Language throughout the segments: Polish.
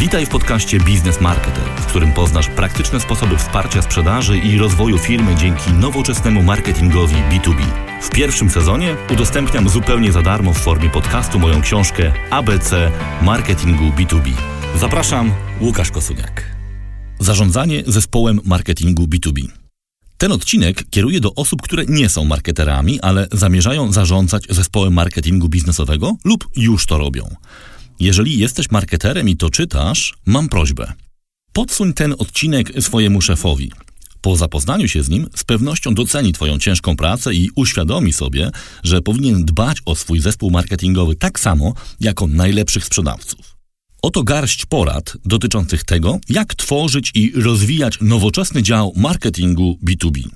Witaj w podcaście Biznes Marketer, w którym poznasz praktyczne sposoby wsparcia sprzedaży i rozwoju firmy dzięki nowoczesnemu marketingowi B2B. W pierwszym sezonie udostępniam zupełnie za darmo w formie podcastu moją książkę ABC Marketingu B2B. Zapraszam, Łukasz Kosuniak. Zarządzanie zespołem marketingu B2B. Ten odcinek kieruje do osób, które nie są marketerami, ale zamierzają zarządzać zespołem marketingu biznesowego lub już to robią. Jeżeli jesteś marketerem i to czytasz, mam prośbę. Podsuń ten odcinek swojemu szefowi. Po zapoznaniu się z nim, z pewnością doceni Twoją ciężką pracę i uświadomi sobie, że powinien dbać o swój zespół marketingowy tak samo, jak o najlepszych sprzedawców. Oto garść porad dotyczących tego, jak tworzyć i rozwijać nowoczesny dział marketingu B2B.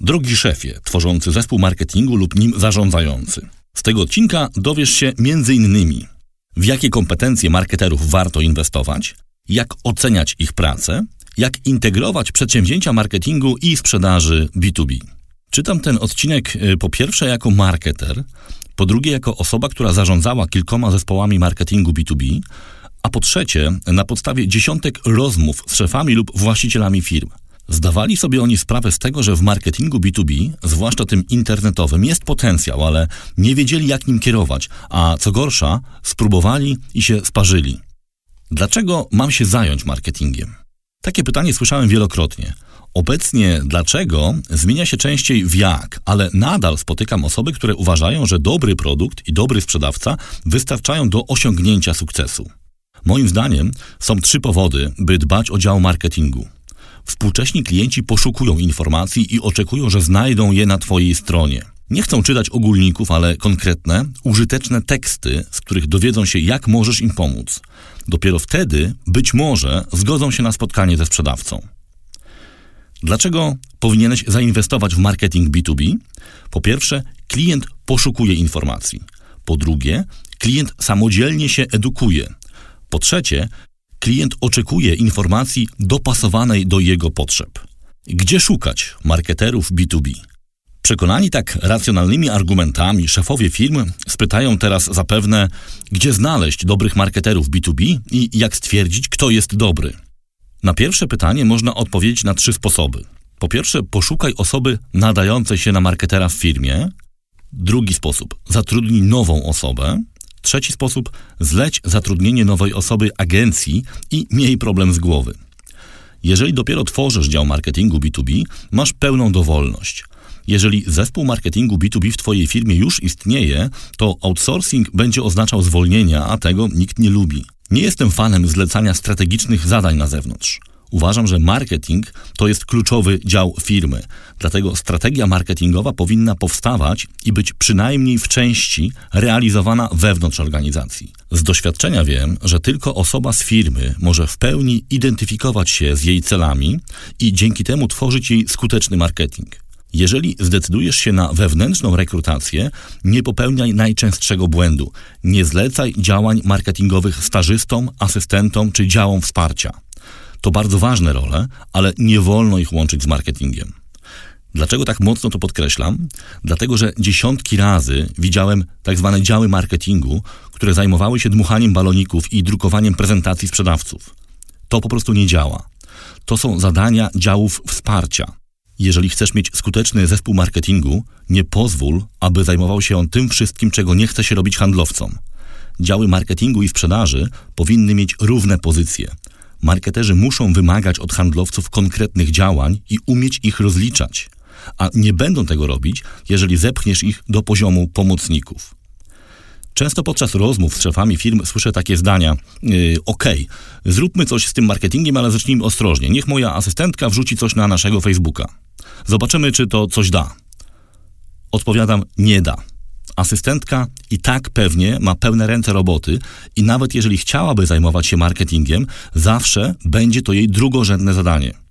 Drogi szefie, tworzący zespół marketingu lub nim zarządzający. Z tego odcinka dowiesz się m.in. w jakie kompetencje marketerów warto inwestować, jak oceniać ich pracę, jak integrować przedsięwzięcia marketingu i sprzedaży B2B. Czytam ten odcinek y, po pierwsze jako marketer, po drugie jako osoba, która zarządzała kilkoma zespołami marketingu B2B, a po trzecie na podstawie dziesiątek rozmów z szefami lub właścicielami firm. Zdawali sobie oni sprawę z tego, że w marketingu B2B, zwłaszcza tym internetowym, jest potencjał, ale nie wiedzieli jak nim kierować, a co gorsza, spróbowali i się sparzyli. Dlaczego mam się zająć marketingiem? Takie pytanie słyszałem wielokrotnie. Obecnie dlaczego zmienia się częściej w jak, ale nadal spotykam osoby, które uważają, że dobry produkt i dobry sprzedawca wystarczają do osiągnięcia sukcesu. Moim zdaniem są trzy powody, by dbać o dział marketingu. Współcześni klienci poszukują informacji i oczekują, że znajdą je na Twojej stronie. Nie chcą czytać ogólników, ale konkretne, użyteczne teksty, z których dowiedzą się, jak możesz im pomóc. Dopiero wtedy, być może, zgodzą się na spotkanie ze sprzedawcą. Dlaczego powinieneś zainwestować w marketing B2B? Po pierwsze, klient poszukuje informacji. Po drugie, klient samodzielnie się edukuje. Po trzecie, klient oczekuje informacji dopasowanej do jego potrzeb. Gdzie szukać marketerów B2B? Przekonani tak racjonalnymi argumentami, szefowie firm spytają teraz zapewne, gdzie znaleźć dobrych marketerów B2B i jak stwierdzić, kto jest dobry. Na pierwsze pytanie można odpowiedzieć na trzy sposoby. Po pierwsze, poszukaj osoby nadającej się na marketera w firmie. Drugi sposób, zatrudnij nową osobę. Trzeci sposób, zleć zatrudnienie nowej osoby agencji i miej problem z głowy. Jeżeli dopiero tworzysz dział marketingu B2B, masz pełną dowolność. Jeżeli zespół marketingu B2B w Twojej firmie już istnieje, to outsourcing będzie oznaczał zwolnienia, a tego nikt nie lubi. Nie jestem fanem zlecania strategicznych zadań na zewnątrz. Uważam, że marketing to jest kluczowy dział firmy, dlatego strategia marketingowa powinna powstawać i być przynajmniej w części realizowana wewnątrz organizacji. Z doświadczenia wiem, że tylko osoba z firmy może w pełni identyfikować się z jej celami i dzięki temu tworzyć jej skuteczny marketing. Jeżeli zdecydujesz się na wewnętrzną rekrutację, nie popełniaj najczęstszego błędu. Nie zlecaj działań marketingowych stażystom, asystentom czy działom wsparcia. To bardzo ważne role, ale nie wolno ich łączyć z marketingiem. Dlaczego tak mocno to podkreślam? Dlatego, że dziesiątki razy widziałem tak zwane działy marketingu, które zajmowały się dmuchaniem baloników i drukowaniem prezentacji sprzedawców. To po prostu nie działa. To są zadania działów wsparcia. Jeżeli chcesz mieć skuteczny zespół marketingu, nie pozwól, aby zajmował się on tym wszystkim, czego nie chce się robić handlowcom. Działy marketingu i sprzedaży powinny mieć równe pozycje. Marketerzy muszą wymagać od handlowców konkretnych działań i umieć ich rozliczać, a nie będą tego robić, jeżeli zepchniesz ich do poziomu pomocników. Często podczas rozmów z szefami firm słyszę takie zdania: yy, OK, zróbmy coś z tym marketingiem, ale zacznijmy ostrożnie. Niech moja asystentka wrzuci coś na naszego Facebooka. Zobaczymy, czy to coś da. Odpowiadam: nie da. Asystentka i tak pewnie ma pełne ręce roboty i nawet jeżeli chciałaby zajmować się marketingiem, zawsze będzie to jej drugorzędne zadanie.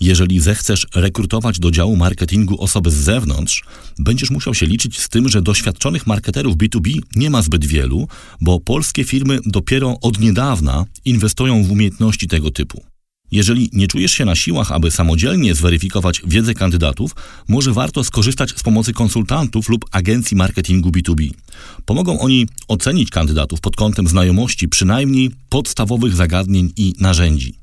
Jeżeli zechcesz rekrutować do działu marketingu osoby z zewnątrz, będziesz musiał się liczyć z tym, że doświadczonych marketerów B2B nie ma zbyt wielu, bo polskie firmy dopiero od niedawna inwestują w umiejętności tego typu. Jeżeli nie czujesz się na siłach, aby samodzielnie zweryfikować wiedzę kandydatów, może warto skorzystać z pomocy konsultantów lub agencji marketingu B2B. Pomogą oni ocenić kandydatów pod kątem znajomości przynajmniej podstawowych zagadnień i narzędzi.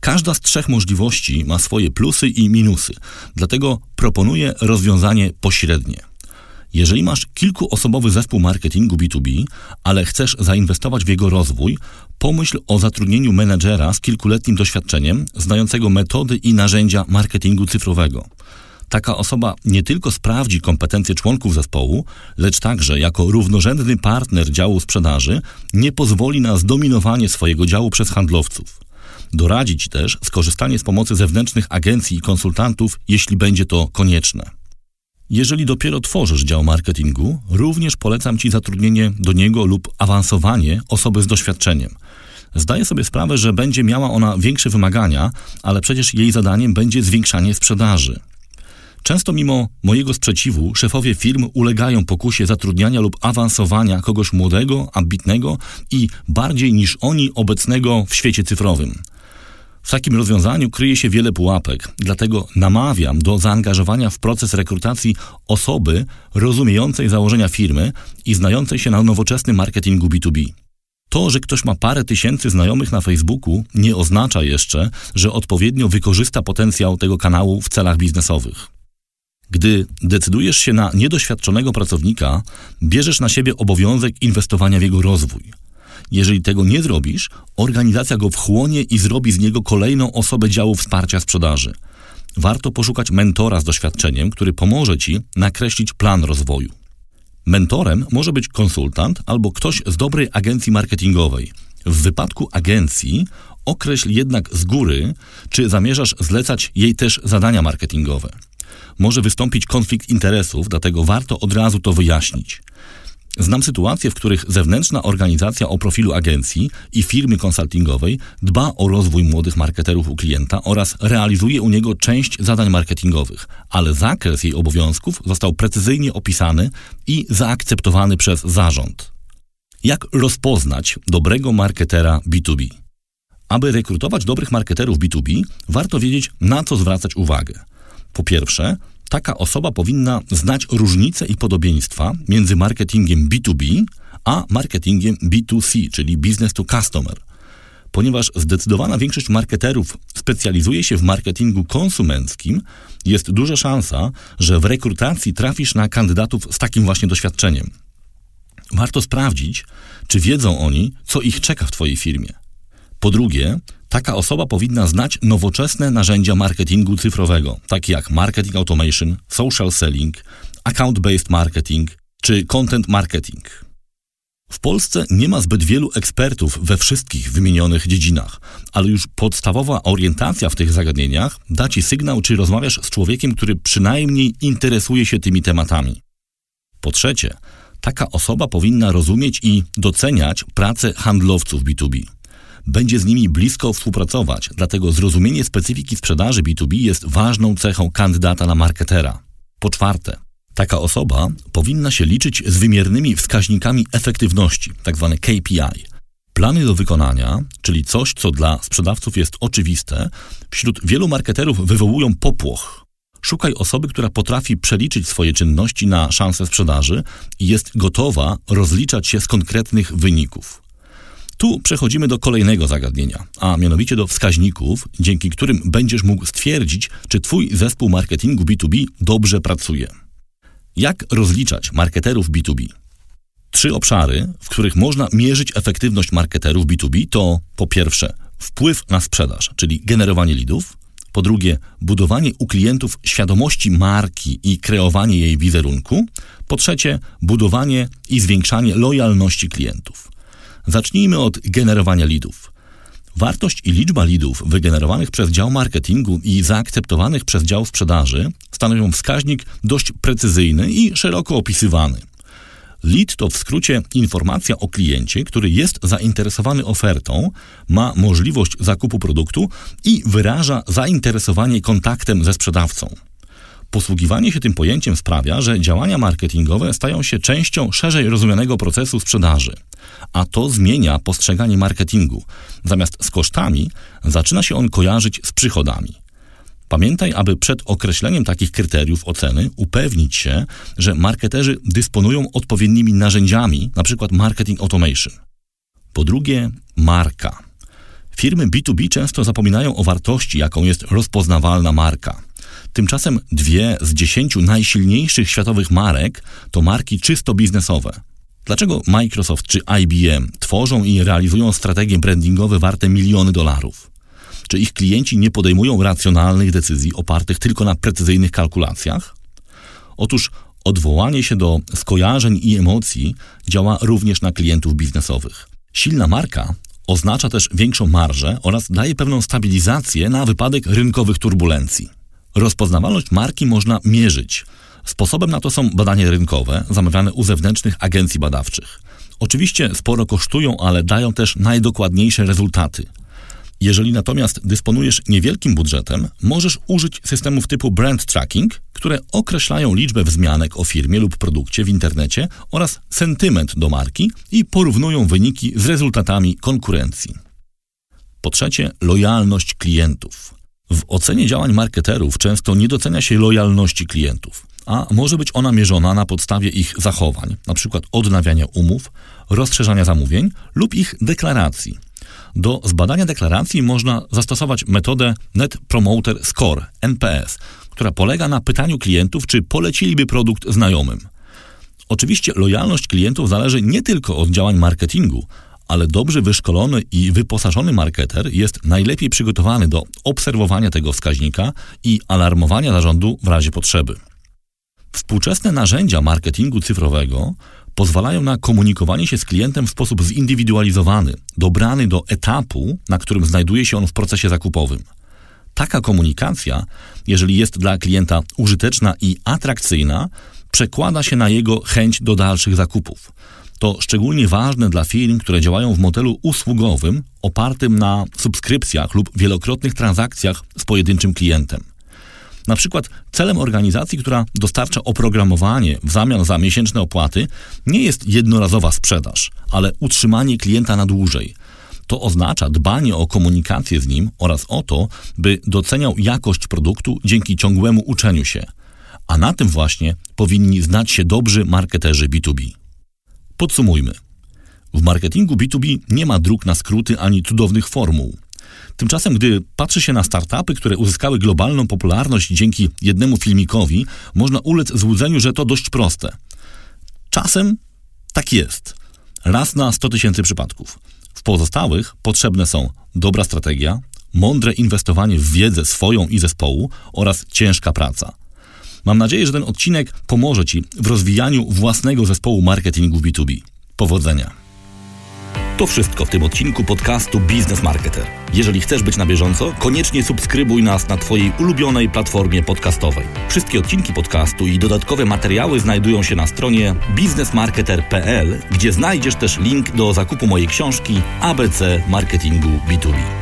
Każda z trzech możliwości ma swoje plusy i minusy, dlatego proponuję rozwiązanie pośrednie. Jeżeli masz kilkuosobowy zespół marketingu B2B, ale chcesz zainwestować w jego rozwój, pomyśl o zatrudnieniu menedżera z kilkuletnim doświadczeniem, znającego metody i narzędzia marketingu cyfrowego. Taka osoba nie tylko sprawdzi kompetencje członków zespołu, lecz także jako równorzędny partner działu sprzedaży nie pozwoli na zdominowanie swojego działu przez handlowców. Doradzi Ci też skorzystanie z pomocy zewnętrznych agencji i konsultantów, jeśli będzie to konieczne. Jeżeli dopiero tworzysz dział marketingu, również polecam Ci zatrudnienie do niego lub awansowanie osoby z doświadczeniem. Zdaję sobie sprawę, że będzie miała ona większe wymagania, ale przecież jej zadaniem będzie zwiększanie sprzedaży. Często mimo mojego sprzeciwu szefowie firm ulegają pokusie zatrudniania lub awansowania kogoś młodego, ambitnego i bardziej niż oni obecnego w świecie cyfrowym. W takim rozwiązaniu kryje się wiele pułapek, dlatego namawiam do zaangażowania w proces rekrutacji osoby rozumiejącej założenia firmy i znającej się na nowoczesnym marketingu B2B. To, że ktoś ma parę tysięcy znajomych na Facebooku, nie oznacza jeszcze, że odpowiednio wykorzysta potencjał tego kanału w celach biznesowych. Gdy decydujesz się na niedoświadczonego pracownika, bierzesz na siebie obowiązek inwestowania w jego rozwój. Jeżeli tego nie zrobisz, organizacja go wchłonie i zrobi z niego kolejną osobę działu wsparcia sprzedaży. Warto poszukać mentora z doświadczeniem, który pomoże ci nakreślić plan rozwoju. Mentorem może być konsultant albo ktoś z dobrej agencji marketingowej. W wypadku agencji określ jednak z góry, czy zamierzasz zlecać jej też zadania marketingowe. Może wystąpić konflikt interesów, dlatego warto od razu to wyjaśnić. Znam sytuacje, w których zewnętrzna organizacja o profilu agencji i firmy konsultingowej dba o rozwój młodych marketerów u klienta oraz realizuje u niego część zadań marketingowych, ale zakres jej obowiązków został precyzyjnie opisany i zaakceptowany przez zarząd. Jak rozpoznać dobrego marketera B2B? Aby rekrutować dobrych marketerów B2B, warto wiedzieć, na co zwracać uwagę. Po pierwsze, taka osoba powinna znać różnice i podobieństwa między marketingiem B2B a marketingiem B2C, czyli business to customer. Ponieważ zdecydowana większość marketerów specjalizuje się w marketingu konsumenckim, jest duża szansa, że w rekrutacji trafisz na kandydatów z takim właśnie doświadczeniem. Warto sprawdzić, czy wiedzą oni, co ich czeka w Twojej firmie. Po drugie, Taka osoba powinna znać nowoczesne narzędzia marketingu cyfrowego, takie jak marketing automation, social selling, account-based marketing czy content marketing. W Polsce nie ma zbyt wielu ekspertów we wszystkich wymienionych dziedzinach, ale już podstawowa orientacja w tych zagadnieniach da Ci sygnał, czy rozmawiasz z człowiekiem, który przynajmniej interesuje się tymi tematami. Po trzecie, taka osoba powinna rozumieć i doceniać pracę handlowców B2B będzie z nimi blisko współpracować, dlatego zrozumienie specyfiki sprzedaży B2B jest ważną cechą kandydata na marketera. Po czwarte, taka osoba powinna się liczyć z wymiernymi wskaźnikami efektywności, tzw. Tak KPI. Plany do wykonania, czyli coś, co dla sprzedawców jest oczywiste, wśród wielu marketerów wywołują popłoch. Szukaj osoby, która potrafi przeliczyć swoje czynności na szanse sprzedaży i jest gotowa rozliczać się z konkretnych wyników. Tu przechodzimy do kolejnego zagadnienia, a mianowicie do wskaźników, dzięki którym będziesz mógł stwierdzić, czy Twój zespół marketingu B2B dobrze pracuje. Jak rozliczać marketerów B2B? Trzy obszary, w których można mierzyć efektywność marketerów B2B to po pierwsze wpływ na sprzedaż, czyli generowanie lidów, po drugie budowanie u klientów świadomości marki i kreowanie jej wizerunku, po trzecie budowanie i zwiększanie lojalności klientów. Zacznijmy od generowania lidów. Wartość i liczba lidów wygenerowanych przez dział marketingu i zaakceptowanych przez dział sprzedaży stanowią wskaźnik dość precyzyjny i szeroko opisywany. Lead to w skrócie informacja o kliencie, który jest zainteresowany ofertą, ma możliwość zakupu produktu i wyraża zainteresowanie kontaktem ze sprzedawcą. Posługiwanie się tym pojęciem sprawia, że działania marketingowe stają się częścią szerzej rozumianego procesu sprzedaży, a to zmienia postrzeganie marketingu. Zamiast z kosztami zaczyna się on kojarzyć z przychodami. Pamiętaj, aby przed określeniem takich kryteriów oceny upewnić się, że marketerzy dysponują odpowiednimi narzędziami, np. marketing automation. Po drugie, marka. Firmy B2B często zapominają o wartości, jaką jest rozpoznawalna marka. Tymczasem dwie z dziesięciu najsilniejszych światowych marek to marki czysto biznesowe. Dlaczego Microsoft czy IBM tworzą i realizują strategie brandingowe warte miliony dolarów? Czy ich klienci nie podejmują racjonalnych decyzji opartych tylko na precyzyjnych kalkulacjach? Otóż odwołanie się do skojarzeń i emocji działa również na klientów biznesowych. Silna marka oznacza też większą marżę oraz daje pewną stabilizację na wypadek rynkowych turbulencji. Rozpoznawalność marki można mierzyć. Sposobem na to są badania rynkowe zamawiane u zewnętrznych agencji badawczych. Oczywiście sporo kosztują, ale dają też najdokładniejsze rezultaty. Jeżeli natomiast dysponujesz niewielkim budżetem, możesz użyć systemów typu brand tracking, które określają liczbę wzmianek o firmie lub produkcie w internecie oraz sentyment do marki i porównują wyniki z rezultatami konkurencji. Po trzecie, lojalność klientów. W ocenie działań marketerów często nie docenia się lojalności klientów, a może być ona mierzona na podstawie ich zachowań, np. odnawiania umów, rozszerzania zamówień lub ich deklaracji. Do zbadania deklaracji można zastosować metodę Net Promoter Score NPS, która polega na pytaniu klientów, czy poleciliby produkt znajomym. Oczywiście lojalność klientów zależy nie tylko od działań marketingu, ale dobrze wyszkolony i wyposażony marketer jest najlepiej przygotowany do obserwowania tego wskaźnika i alarmowania zarządu w razie potrzeby. Współczesne narzędzia marketingu cyfrowego pozwalają na komunikowanie się z klientem w sposób zindywidualizowany, dobrany do etapu, na którym znajduje się on w procesie zakupowym. Taka komunikacja, jeżeli jest dla klienta użyteczna i atrakcyjna, przekłada się na jego chęć do dalszych zakupów. To szczególnie ważne dla firm, które działają w modelu usługowym opartym na subskrypcjach lub wielokrotnych transakcjach z pojedynczym klientem. Na przykład celem organizacji, która dostarcza oprogramowanie w zamian za miesięczne opłaty, nie jest jednorazowa sprzedaż, ale utrzymanie klienta na dłużej. To oznacza dbanie o komunikację z nim oraz o to, by doceniał jakość produktu dzięki ciągłemu uczeniu się. A na tym właśnie powinni znać się dobrzy marketerzy B2B. Podsumujmy. W marketingu B2B nie ma dróg na skróty ani cudownych formuł. Tymczasem, gdy patrzy się na startupy, które uzyskały globalną popularność dzięki jednemu filmikowi, można ulec złudzeniu, że to dość proste. Czasem tak jest. Raz na 100 tysięcy przypadków. W pozostałych potrzebne są dobra strategia, mądre inwestowanie w wiedzę swoją i zespołu oraz ciężka praca. Mam nadzieję, że ten odcinek pomoże Ci w rozwijaniu własnego zespołu marketingu B2B. Powodzenia! To wszystko w tym odcinku podcastu Business Marketer. Jeżeli chcesz być na bieżąco, koniecznie subskrybuj nas na Twojej ulubionej platformie podcastowej. Wszystkie odcinki podcastu i dodatkowe materiały znajdują się na stronie businessmarketer.pl, gdzie znajdziesz też link do zakupu mojej książki ABC Marketingu B2B.